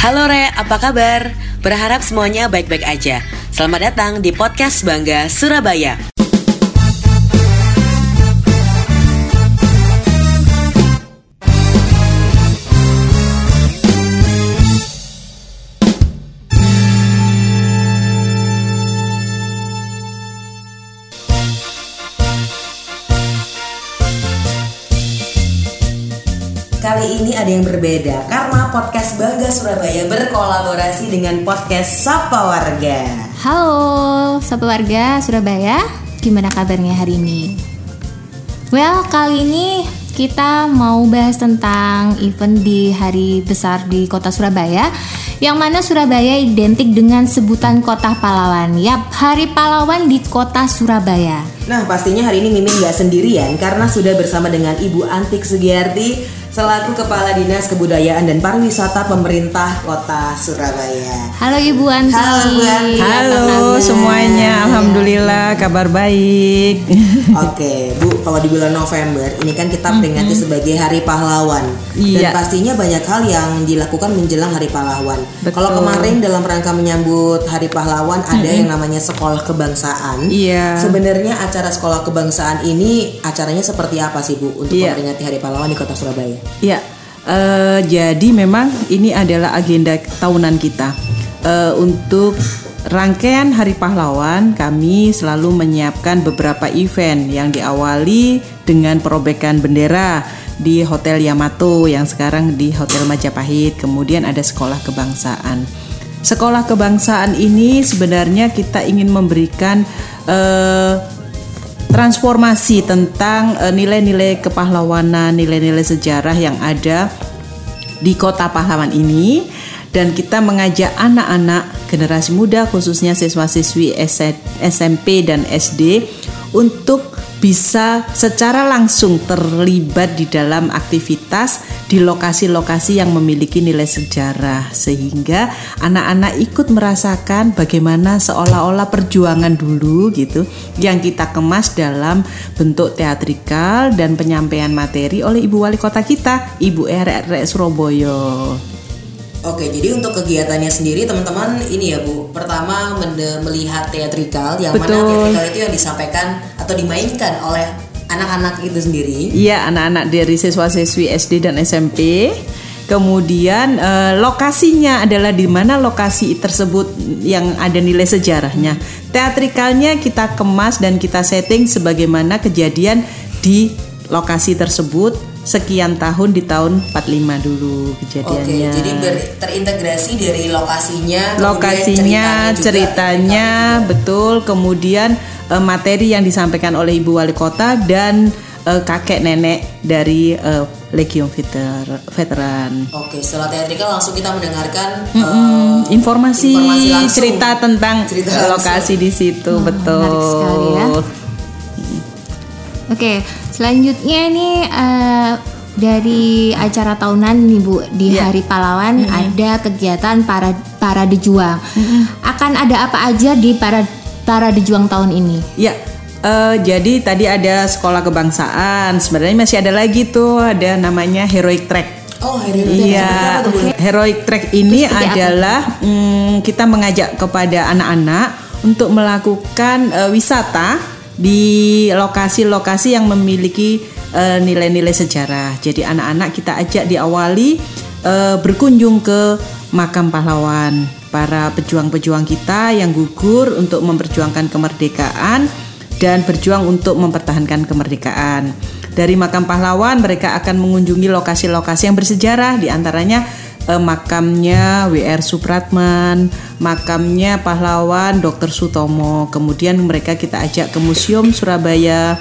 Halo Re, apa kabar? Berharap semuanya baik-baik aja. Selamat datang di podcast Bangga Surabaya. Kali ini ada yang berbeda karena podcast Bangga Surabaya berkolaborasi dengan podcast Sapa Warga. Halo, Sobat Warga Surabaya, gimana kabarnya hari ini? Well, kali ini kita mau bahas tentang event di hari besar di kota Surabaya yang mana Surabaya identik dengan sebutan kota pahlawan. Yap, Hari Pahlawan di kota Surabaya. Nah pastinya hari ini Mimin gak sendirian karena sudah bersama dengan Ibu Antik Sugiyarti selaku Kepala Dinas Kebudayaan dan Pariwisata Pemerintah Kota Surabaya. Halo Ibu Anti. Halo Bu Anti. Halo semuanya, alhamdulillah kabar baik. Oke, Bu, kalau di bulan November ini kan kita peringati sebagai Hari Pahlawan. Dan Iya. pastinya banyak hal yang dilakukan menjelang Hari Pahlawan. Betul. Kalau kemarin dalam rangka menyambut Hari Pahlawan ada yang namanya Sekolah Kebangsaan. Iya. Sebenarnya acara Sekolah Kebangsaan ini acaranya seperti apa sih, Bu, untuk Iya. memperingati Hari Pahlawan di Kota Surabaya? Ya, eh, jadi memang ini adalah agenda tahunan kita Eh, untuk rangkaian Hari Pahlawan. Kami selalu menyiapkan beberapa event yang diawali dengan perobekan bendera di Hotel Yamato yang sekarang di Hotel Majapahit. Kemudian ada sekolah kebangsaan. Sekolah kebangsaan ini sebenarnya kita ingin memberikan eh, transformasi tentang eh, nilai-nilai kepahlawanan, nilai-nilai sejarah yang ada di kota pahlawan ini. Dan kita mengajak anak-anak generasi muda khususnya siswa-siswi SMP dan SD untuk bisa secara langsung terlibat di dalam aktivitas di lokasi-lokasi yang memiliki nilai sejarah sehingga anak-anak ikut merasakan bagaimana seolah-olah perjuangan dulu gitu yang kita kemas dalam bentuk teatrikal dan penyampaian materi oleh Ibu Wali Kota kita Ibu RRR Surabaya. Oke, jadi untuk kegiatannya sendiri teman-teman ini ya Bu. Pertama melihat teatrikal yang mana Betul. teatrikal itu yang disampaikan atau dimainkan oleh anak-anak itu sendiri. Iya, anak-anak dari siswa-siswi SD dan SMP. Kemudian eh, lokasinya adalah di mana lokasi tersebut yang ada nilai sejarahnya. Teatrikalnya kita kemas dan kita setting sebagaimana kejadian di lokasi tersebut sekian tahun di tahun 45 dulu Oke, kejadiannya. jadi ber- terintegrasi dari lokasinya, lokasinya, juga ceritanya, betul, kemudian eh, materi yang disampaikan oleh Ibu Wali Kota dan eh, kakek nenek dari eh, Legion Veter Veteran. Oke, setelah teatrikal langsung kita mendengarkan Hmm, eh, Informasi, informasi langsung. cerita tentang Cerita langsung. lokasi di situ, betul. menarik sekali ya. Oke, selanjutnya ini eh, dari acara tahunan nih Bu di Iya. Hari Pahlawan ada kegiatan para para dejuang. Akan ada apa aja di para para dejuang tahun ini? Ya, eh, jadi tadi ada sekolah kebangsaan. Sebenarnya masih ada lagi tuh, ada namanya Heroic Track. Oh, hari ini Iya, heroic track ini adalah mm, kita mengajak kepada anak-anak untuk melakukan eh, wisata di lokasi-lokasi yang memiliki eh, nilai-nilai sejarah. Jadi anak-anak kita ajak diawali eh, berkunjung ke makam pahlawan para pejuang-pejuang kita yang gugur untuk memperjuangkan kemerdekaan dan berjuang untuk mempertahankan kemerdekaan. Dari makam pahlawan mereka akan mengunjungi lokasi-lokasi yang bersejarah di antaranya eh, makamnya WR Supratman, makamnya pahlawan Dr. Sutomo. Kemudian mereka kita ajak ke Museum Surabaya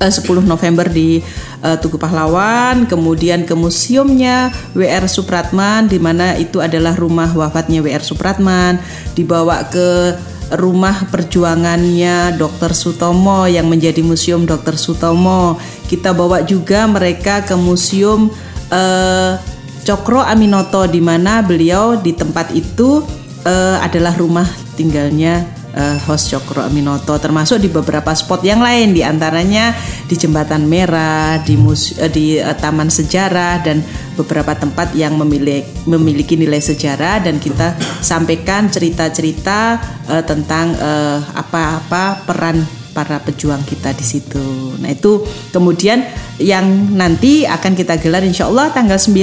eh, 10 November di eh, Tugu Pahlawan, kemudian ke museumnya WR Supratman di mana itu adalah rumah wafatnya WR Supratman, dibawa ke rumah perjuangannya Dr. Sutomo yang menjadi museum Dr. Sutomo. Kita bawa juga mereka ke museum eh, Cokro Aminoto di mana beliau di tempat itu eh, adalah rumah tinggalnya uh, host Cokro Aminoto termasuk di beberapa spot yang lain di antaranya di Jembatan Merah, di mus uh, di uh, Taman Sejarah dan beberapa tempat yang memiliki memiliki nilai sejarah. Dan kita sampaikan cerita-cerita uh, tentang apa-apa peran para pejuang kita di situ. Nah itu kemudian yang nanti akan kita gelar insya Allah tanggal 9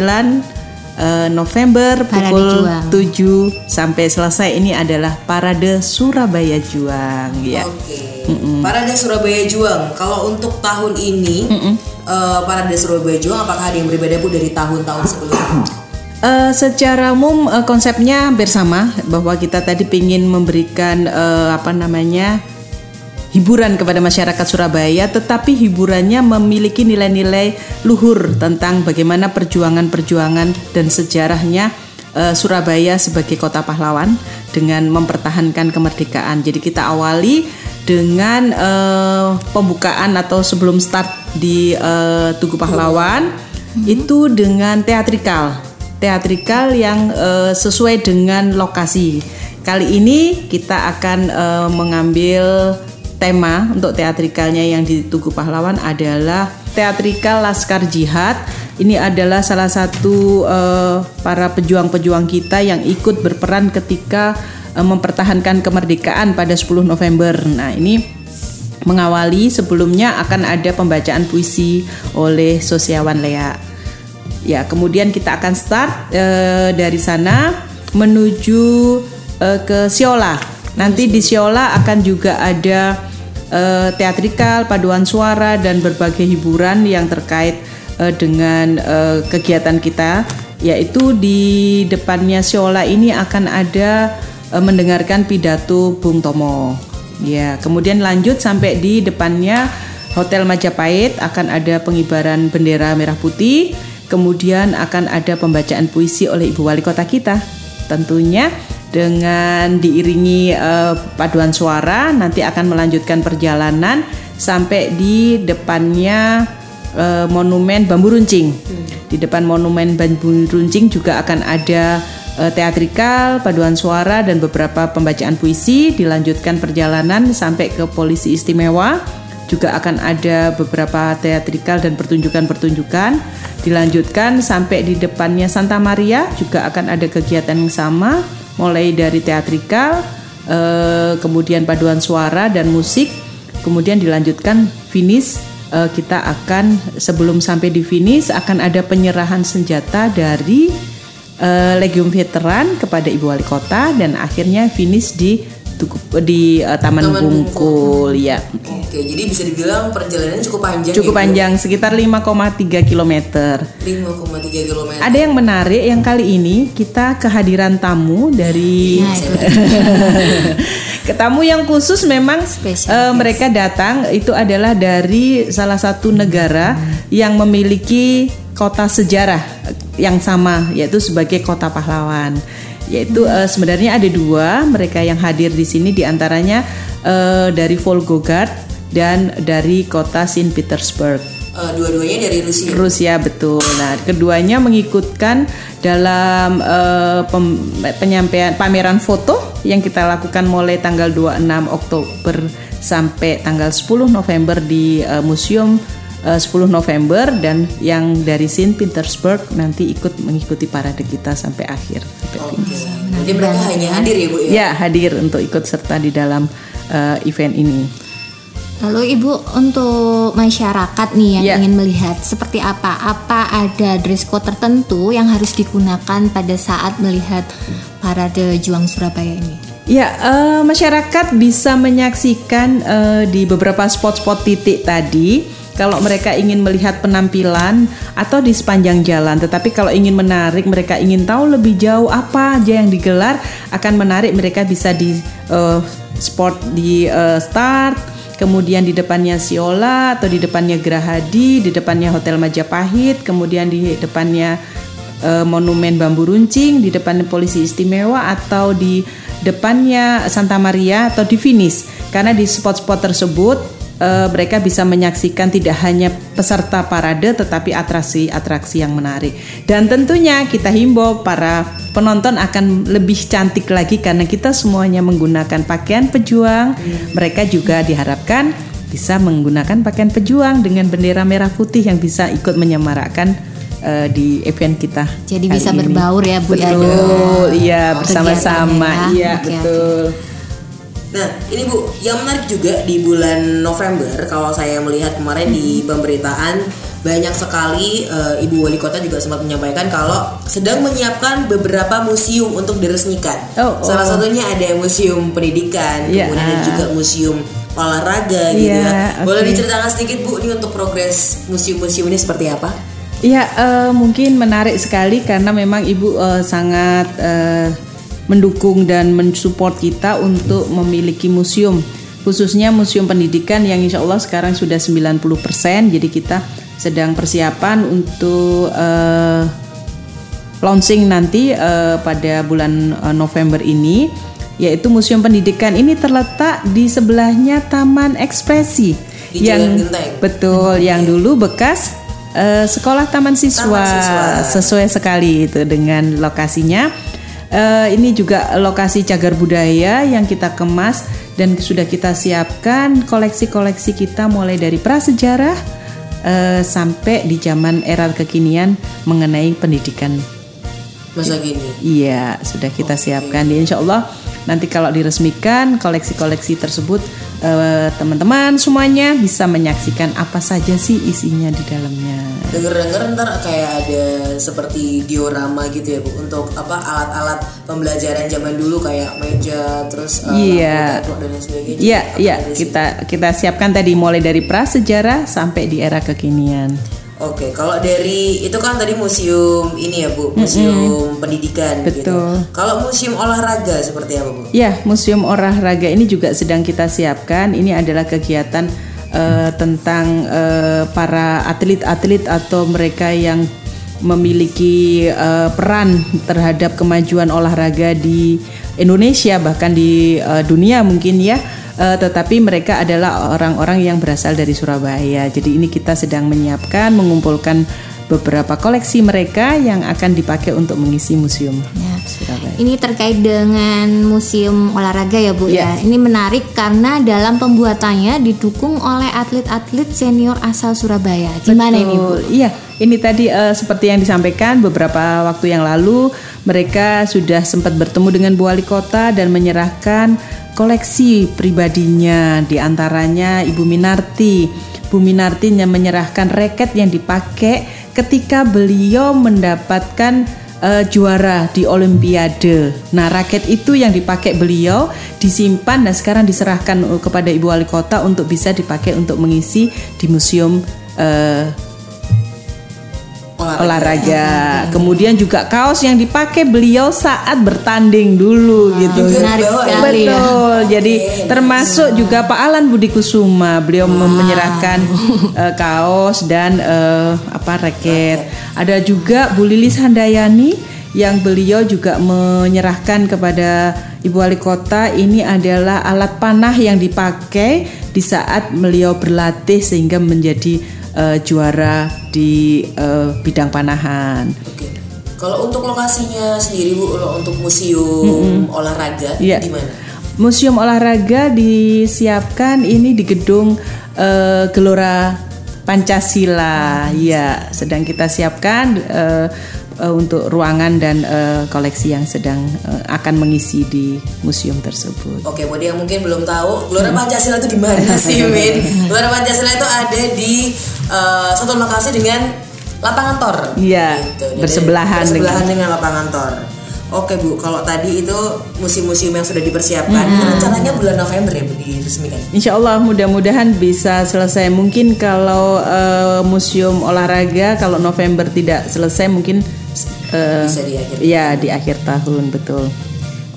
uh, November Parade pukul Juang. 7 sampai selesai ini adalah Parade Surabaya Juang ya. Oke. Okay. Mm -mm. Parade Surabaya Juang. Kalau untuk tahun ini mm -mm. Uh, Parade Surabaya Juang apakah ada yang berbeda Bu dari tahun-tahun sebelumnya? Uh, secara umum uh, konsepnya bersama bahwa kita tadi ingin memberikan uh, apa namanya hiburan kepada masyarakat Surabaya, tetapi hiburannya memiliki nilai-nilai luhur tentang bagaimana perjuangan-perjuangan dan sejarahnya uh, Surabaya sebagai kota pahlawan dengan mempertahankan kemerdekaan. Jadi kita awali dengan uh, pembukaan atau sebelum start di uh, Tugu Pahlawan hmm. itu dengan teatrikal, teatrikal yang uh, sesuai dengan lokasi. Kali ini kita akan uh, mengambil tema untuk teatrikalnya yang di Tugu Pahlawan adalah teatrikal Laskar Jihad. Ini adalah salah satu uh, para pejuang-pejuang kita yang ikut berperan ketika uh, mempertahankan kemerdekaan pada 10 November. Nah, ini mengawali sebelumnya akan ada pembacaan puisi oleh Sosiawan Lea. Ya, kemudian kita akan start uh, dari sana menuju uh, ke Siola. Nanti di Siola akan juga ada uh, teatrikal, paduan suara dan berbagai hiburan yang terkait uh, dengan uh, kegiatan kita yaitu di depannya Siola ini akan ada uh, mendengarkan pidato Bung Tomo. Ya, kemudian lanjut sampai di depannya Hotel Majapahit akan ada pengibaran bendera merah putih, kemudian akan ada pembacaan puisi oleh Ibu Wali Kota kita. Tentunya dengan diiringi uh, paduan suara nanti akan melanjutkan perjalanan sampai di depannya uh, monumen bambu runcing. Hmm. Di depan monumen bambu runcing juga akan ada uh, teatrikal, paduan suara dan beberapa pembacaan puisi. Dilanjutkan perjalanan sampai ke polisi istimewa. Juga akan ada beberapa teatrikal dan pertunjukan-pertunjukan. Dilanjutkan sampai di depannya Santa Maria juga akan ada kegiatan yang sama mulai dari teatrikal, eh, kemudian paduan suara dan musik, kemudian dilanjutkan finish. Eh, kita akan sebelum sampai di finish akan ada penyerahan senjata dari eh, Legium Veteran kepada Ibu Wali Kota dan akhirnya finish di di uh, Taman, Taman Bungkul, Bungkul ya. Oke, jadi bisa dibilang perjalanan cukup panjang. Cukup ya, panjang, Bu? sekitar 5,3 km. 5,3 km. Ada yang menarik yang kali ini kita kehadiran tamu dari nah, tamu yang khusus memang uh, mereka datang itu adalah dari salah satu negara hmm. yang memiliki kota sejarah yang sama yaitu sebagai kota pahlawan yaitu uh, sebenarnya ada dua mereka yang hadir di sini di antaranya uh, dari Volgograd dan dari kota Saint Petersburg. Uh, dua-duanya dari Rusia. Rusia betul. Nah, keduanya mengikutkan dalam uh, pem, penyampaian pameran foto yang kita lakukan mulai tanggal 26 Oktober sampai tanggal 10 November di uh, Museum 10 November dan yang dari Saint Petersburg nanti ikut mengikuti parade kita sampai akhir sampai oh, Jadi mereka hanya hadir ya Bu ya? Ya hadir untuk ikut serta di dalam uh, event ini. Lalu Ibu untuk masyarakat nih yang ya. ingin melihat seperti apa? Apa ada dress code tertentu yang harus digunakan pada saat melihat parade Juang Surabaya ini? Ya, uh, masyarakat bisa menyaksikan uh, di beberapa spot-spot titik tadi kalau mereka ingin melihat penampilan atau di sepanjang jalan. Tetapi kalau ingin menarik, mereka ingin tahu lebih jauh apa aja yang digelar akan menarik mereka bisa di uh, sport di uh, start, kemudian di depannya Siola atau di depannya Gerahadi, di depannya Hotel Majapahit, kemudian di depannya uh, Monumen Bambu Runcing, di depan Polisi Istimewa atau di depannya Santa Maria atau di finish. Karena di spot-spot tersebut eh, mereka bisa menyaksikan tidak hanya peserta parade tetapi atraksi-atraksi yang menarik. Dan tentunya kita himbau para penonton akan lebih cantik lagi karena kita semuanya menggunakan pakaian pejuang. Mereka juga diharapkan bisa menggunakan pakaian pejuang dengan bendera merah putih yang bisa ikut menyemarakkan eh, di event kita. Jadi bisa ini. berbaur ya, Bu, Betul, iya bersama-sama, kegiatannya ya. iya Oke, oke. betul. Nah, ini Bu, yang menarik juga di bulan November kalau saya melihat kemarin di pemberitaan banyak sekali eh, Ibu Wali Kota juga sempat menyampaikan kalau sedang menyiapkan beberapa museum untuk diresmikan. Oh, Salah oh. satunya ada museum pendidikan, Iya. kemudian ada juga museum olahraga gitu Iya, ya. Boleh oke. diceritakan sedikit Bu ini untuk progres museum-museum ini seperti apa? Ya eh, mungkin menarik sekali karena memang ibu eh, sangat eh, mendukung dan mensupport kita untuk memiliki museum khususnya museum pendidikan yang insya Allah sekarang sudah 90% jadi kita sedang persiapan untuk eh, launching nanti eh, pada bulan eh, November ini yaitu museum pendidikan ini terletak di sebelahnya Taman Ekspresi Di Jalan Genteng. betul yang dulu bekas eh, sekolah taman siswa, Taman siswa. sesuai sekali itu dengan lokasinya Eh, ini juga lokasi cagar budaya yang kita kemas dan sudah kita siapkan koleksi-koleksi kita mulai dari prasejarah eh, sampai di zaman era kekinian mengenai pendidikan Masa gini. Iya, sudah kita siapkan. Ya, insya Allah nanti kalau diresmikan koleksi-koleksi tersebut eh, teman-teman semuanya bisa menyaksikan apa saja sih isinya di dalamnya. Dengar-dengar ntar kayak ada seperti diorama gitu ya Bu untuk apa alat-alat pembelajaran zaman dulu kayak meja terus uh, Iya. lampu dan lain sebagainya. Iya, Apa iya sih? kita kita siapkan tadi mulai dari prasejarah sampai di era kekinian. Oke, kalau dari itu kan tadi museum ini ya Bu, museum pendidikan gitu. Betul. Kalau museum olahraga seperti apa Bu? Ya, museum olahraga ini juga sedang kita siapkan. Ini adalah kegiatan eh, tentang eh, para atlet-atlet atau mereka yang memiliki eh, peran terhadap kemajuan olahraga di Indonesia bahkan di eh, dunia mungkin ya. Eh, tetapi mereka adalah orang-orang yang berasal dari Surabaya. Jadi ini kita sedang menyiapkan, mengumpulkan beberapa koleksi mereka yang akan dipakai untuk mengisi museum Ya. Surabaya. Ini terkait dengan museum olahraga ya Bu Ya. ya. Ini menarik karena dalam pembuatannya didukung oleh atlet-atlet senior asal Surabaya. Gimana ini Bu? Betul. Iya, ini tadi eh, seperti yang disampaikan beberapa waktu yang lalu mereka sudah sempat bertemu dengan Bu Wali Kota dan menyerahkan koleksi pribadinya di antaranya Ibu Minarti. Bu Minarti yang menyerahkan reket yang dipakai ketika beliau mendapatkan eh, juara di Olimpiade. Nah, raket itu yang dipakai beliau disimpan dan sekarang diserahkan eh, kepada Ibu Wali Kota untuk bisa dipakai untuk mengisi di museum eh, Olahraga. olahraga. Kemudian juga kaos yang dipakai beliau saat bertanding dulu gitu. Juga Menarik ya? sekali ya. Betul. Jadi termasuk juga Pak Alan Budi Kusuma, beliau mem- menyerahkan eh, kaos dan eh, apa raket. Ada juga Bu Lilis Handayani yang beliau juga menyerahkan kepada Ibu Wali Kota ini adalah alat panah yang dipakai di saat beliau berlatih sehingga menjadi eh, juara di eh, bidang panahan. Oke. Kalau untuk lokasinya sendiri Bu, untuk museum olahraga Iya. di mana? Museum olahraga disiapkan ini di gedung eh, Gelora Pancasila. Ya, sedang kita siapkan eh, eh, untuk ruangan dan eh, koleksi yang sedang eh, akan mengisi di museum tersebut. Oke, buat yang mungkin belum tahu, Gelora Pancasila itu di mana sih, Min? Gelora Pancasila itu ada di eh, satu lokasi dengan lapangan tor. Iya, Jadi bersebelahan bersebelahan dengan lapangan tor. Oke Bu, kalau tadi itu museum-museum yang sudah dipersiapkan, rencananya bulan November ya Bu diresmikan. Insya Allah mudah-mudahan bisa selesai. Mungkin kalau eh, museum olahraga kalau November tidak selesai mungkin eh, Bisa di akhir. ya di akhir tahun betul.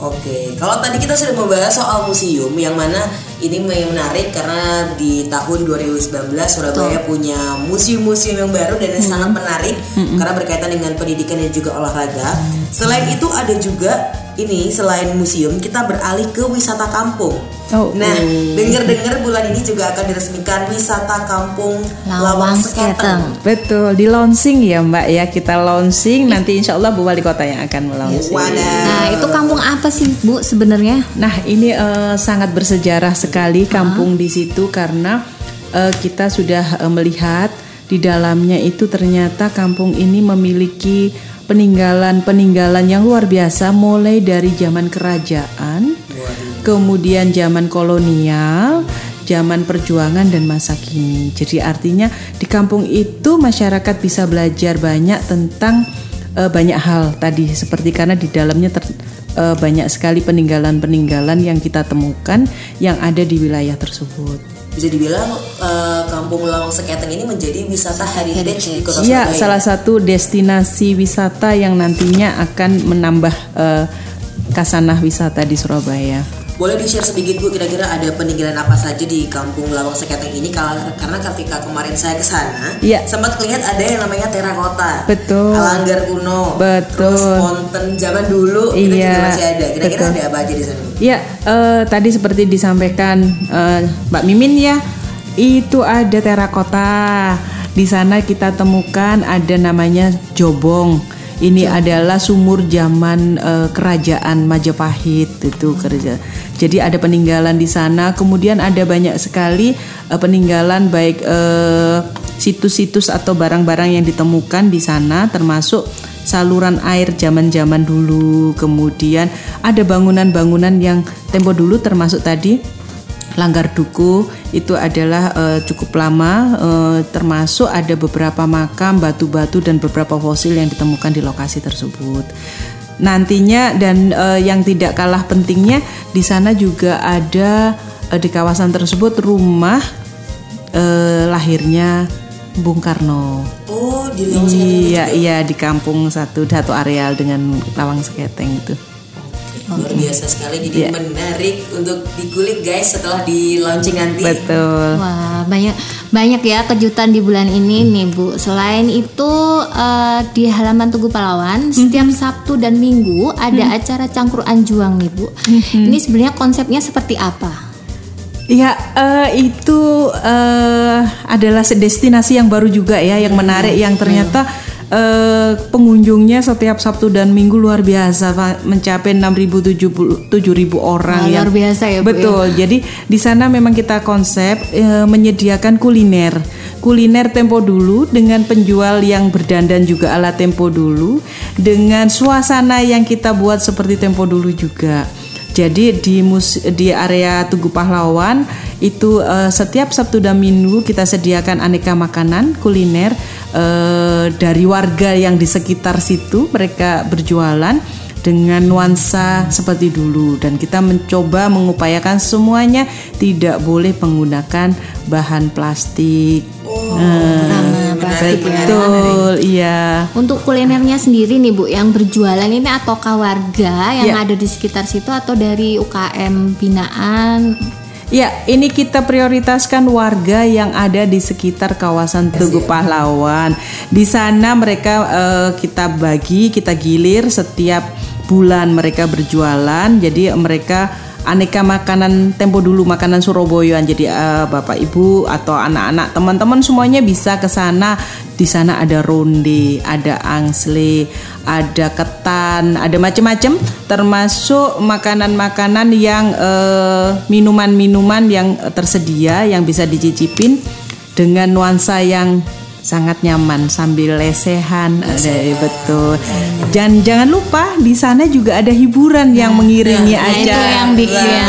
Oke, kalau tadi kita sudah membahas soal museum yang mana ini menarik karena di tahun 2019 Surabaya punya museum-museum yang baru dan yang sangat menarik karena berkaitan dengan pendidikan dan juga olahraga. Selain itu ada juga ini selain museum kita beralih ke wisata kampung. Oh, nah, oh. dengar-dengar bulan ini juga akan diresmikan wisata kampung Lawang, Lawang Seketeng. Betul, di launching ya Mbak ya kita launching nanti Insya Allah Bu Wali Kota yang akan melaunching. Wadah. Nah, itu kampung apa sih, Bu, sebenarnya? Nah ini eh, sangat bersejarah sekali kampung di situ karena eh, kita sudah eh, melihat di dalamnya itu ternyata kampung ini memiliki peninggalan-peninggalan yang luar biasa mulai dari zaman kerajaan, kemudian zaman kolonial, zaman perjuangan dan masa kini. Jadi artinya di kampung itu masyarakat bisa belajar banyak tentang eh, banyak hal tadi seperti karena di dalamnya ter- eh, banyak sekali peninggalan-peninggalan yang kita temukan yang ada di wilayah tersebut. Bisa dibilang eh, kampung Lawang Seketeng ini menjadi wisata heritage di Kota Iya, Surabaya. salah satu destinasi wisata yang nantinya akan menambah eh, kasanah wisata di Surabaya. Boleh di-share sedikit Bu kira-kira ada peninggalan apa saja di kampung Lawang Seketeng ini karena ketika kemarin saya ke sana Iya. sempat lihat ada yang namanya terakota. Betul. Alanggar kuno. Betul. Terus fonten zaman dulu itu Iya, juga masih ada. Kira-kira ada apa aja di sana? Bu? Ya, eh, tadi seperti disampaikan eh, Mbak Mimin ya, itu ada terakota. Di sana kita temukan ada namanya jobong. Ini adalah sumur zaman eh, kerajaan Majapahit itu kerja. Jadi ada peninggalan di sana. Kemudian ada banyak sekali eh, peninggalan baik eh, situs-situs atau barang-barang yang ditemukan di sana, termasuk saluran air zaman-zaman dulu. Kemudian ada bangunan-bangunan yang tempo dulu termasuk tadi Langgar Duku itu adalah eh, cukup lama eh, termasuk ada beberapa makam, batu-batu dan beberapa fosil yang ditemukan di lokasi tersebut. Nantinya dan eh, yang tidak kalah pentingnya di sana juga ada eh, di kawasan tersebut rumah eh, lahirnya Bung Karno. Oh, di Lawang Seketeng itu Iya, iya di kampung satu satu areal dengan lawang seketeng itu. Luar biasa sekali Iya. jadi menarik untuk dikulik guys setelah di launching nanti. Betul. Wah, banyak banyak ya kejutan di bulan ini nih, Bu. Selain itu eh, di halaman Tugu Pahlawan setiap Sabtu dan Minggu ada acara cangkruan juang nih, Bu. Ini sebenarnya konsepnya seperti apa? Ya, eh, itu eh, adalah destinasi yang baru juga ya, yang menarik, yang ternyata eh, pengunjungnya setiap Sabtu dan Minggu luar biasa, Pak. mencapai 6.000 7.000 orang Wah, yang luar biasa ya, Bu, ya. Betul. Jadi di sana memang kita konsep eh, menyediakan kuliner. Kuliner tempo dulu dengan penjual yang berdandan juga ala tempo dulu dengan suasana yang kita buat seperti tempo dulu juga. Jadi di mus di area Tugu Pahlawan itu eh, setiap Sabtu dan Minggu kita sediakan aneka makanan kuliner eh, dari warga yang di sekitar situ mereka berjualan dengan nuansa seperti dulu dan kita mencoba mengupayakan semuanya tidak boleh menggunakan bahan plastik. Nah, menarik, menarik. Betul, iya. Untuk kulinernya sendiri nih Bu, yang berjualan ini ataukah warga yang Ya. ada di sekitar situ atau dari UKM binaan? Ya, ini kita prioritaskan warga yang ada di sekitar kawasan Tugu Pahlawan. Di sana mereka eh, kita bagi, kita gilir setiap bulan mereka berjualan. Jadi mereka aneka makanan tempo dulu makanan Surabayaan. Jadi eh, Bapak Ibu atau anak-anak teman-teman semuanya bisa ke sana. Di sana ada ronde, ada angsle, ada ketan, ada macam-macam termasuk makanan-makanan yang eh, minuman-minuman yang eh, tersedia yang bisa dicicipin dengan nuansa yang sangat nyaman sambil lesehan. Ada betul. Dan jangan lupa di sana juga ada hiburan yang mengiringi nah, itu acara. yang bikin.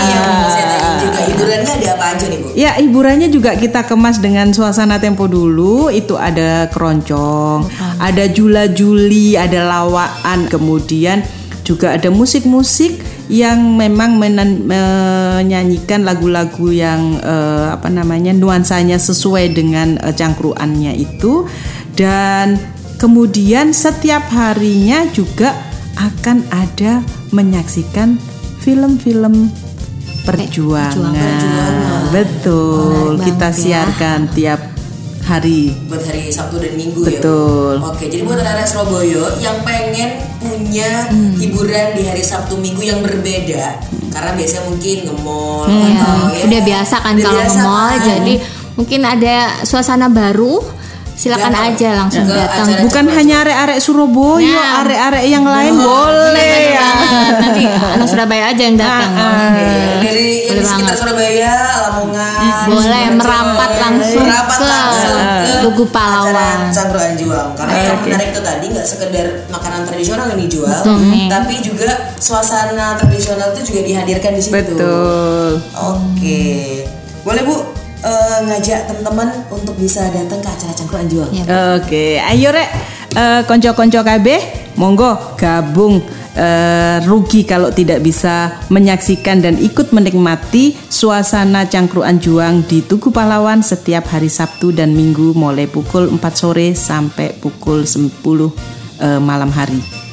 Juga hiburannya ada apa aja nih Bu? Ya hiburannya juga kita kemas dengan suasana tempo dulu. Itu ada keroncong Ada jula-juli Ada lawaan Kemudian juga ada musik-musik Yang memang menen- menyanyikan lagu-lagu yang eh, Apa namanya Nuansanya sesuai dengan eh, cangkruannya itu Dan kemudian setiap harinya juga akan ada menyaksikan film-film perjuangan. Betul, Menarik kita ya. siarkan tiap hari. buat hari Sabtu dan Minggu Betul. ya. Oke, jadi buat anak-anak Surabaya yang pengen punya Hmm. hiburan di hari Sabtu Minggu yang berbeda, karena biasanya mungkin nge-mall Iya, atau ya. udah biasa kan Udah kalau biasa mall kan. jadi mungkin ada suasana baru silakan Datang. aja langsung Ke datang acara Bukan hanya arek-arek Surabaya, Nah. arek-arek yang lain boleh. Ya. nanti anak Surabaya aja yang datang Ah, ah. Oke, dari yang Boleh sekitar. Surabaya, Lamongan, boleh merapat langsung merapat ke langsung ke Tugu Pahlawan Cangkruan Juang karena yang Oke. menarik itu tadi nggak sekedar makanan tradisional yang dijual, Betul, tapi juga suasana tradisional itu juga dihadirkan di situ. Betul. Oke, boleh bu eh, ngajak teman-teman untuk bisa datang ke acara Cangkruan Juang. Ya. Oke, ayo rek eh, konco-konco kabeh, monggo gabung eh, rugi kalau tidak bisa menyaksikan dan ikut menikmati suasana cangkruan juang di Tugu Pahlawan setiap hari Sabtu dan Minggu mulai pukul 4 sore sampai pukul 10 eh, malam hari.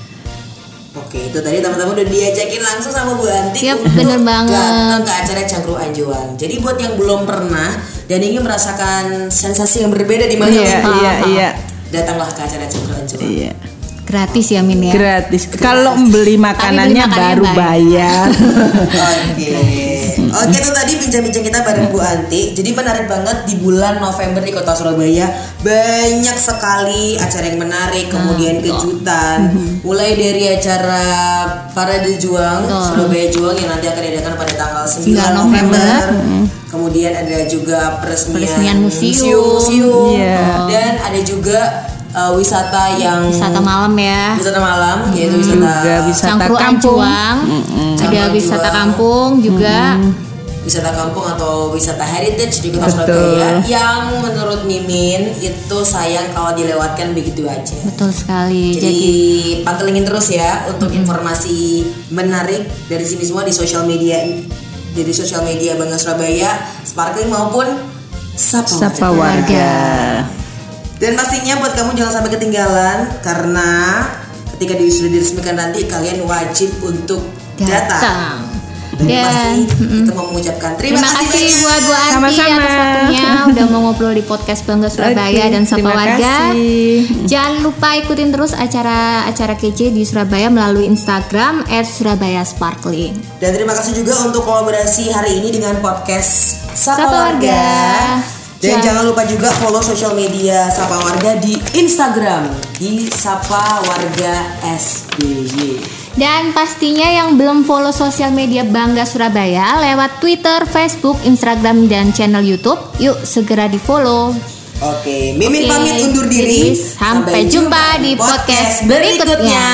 Oke, itu tadi teman-teman udah diajakin langsung sama Bu Anti Siap, untuk bener banget. datang ke acara Cangkruan Juang. Jadi buat yang belum pernah dan ingin merasakan sensasi yang berbeda di mana Iya, iya, iya. datanglah ke acara Cangkruan Juang. Iya. gratis ya Min ya Gratis. Kalau beli makanannya makanannya baru bayar. Oke, oke itu tadi bincang-bincang kita bareng Bu Anti. Jadi menarik banget di bulan November di Kota Surabaya banyak sekali acara yang menarik, kemudian kejutan. Mulai dari acara Parade Juang Surabaya Juang yang nanti akan diadakan pada tanggal 9 9 November. November. Kemudian ada juga peresmian, Peresmian museum. museum. Iya. dan ada juga uh, wisata yang wisata malam ya wisata malam yaitu wisata Juga wisata kampung. Juang ada Cangkruan wisata Juang. kampung juga wisata kampung atau wisata heritage di kota. Surabaya yang menurut Mimin itu sayang kalau dilewatkan begitu aja. betul sekali Jadi jadi pantengin terus ya untuk informasi menarik dari sini semua di sosial media jadi sosial media Bangga Surabaya, Sparkling maupun Sapa. Sapa Warga. warga. Dan pastinya buat kamu jangan sampai ketinggalan karena ketika sudah diresmikan nanti kalian wajib untuk datang. datang Dan, dan pasti kita mau mengucapkan terima, Terima kasih banyak. buat Bu Anti Sama-sama. atas waktunya udah mau ngobrol di podcast Bangga Surabaya Oke, dan Sapa terima Warga. kasih. Jangan lupa ikutin terus acara-acara kece di Surabaya melalui Instagram @surabaya_sparkling. Dan terima kasih juga untuk kolaborasi hari ini dengan podcast Sapa, Sapa Warga. Warga. Dan Jangan- jangan lupa juga follow sosial media Sapa Warga di Instagram di Sapa Warga SBY. Dan pastinya yang belum follow sosial media Bangga Surabaya lewat Twitter, Facebook, Instagram, dan channel YouTube, yuk segera di follow. Oke, Mimin Oke, pamit undur diri. sampai jumpa di podcast berikutnya.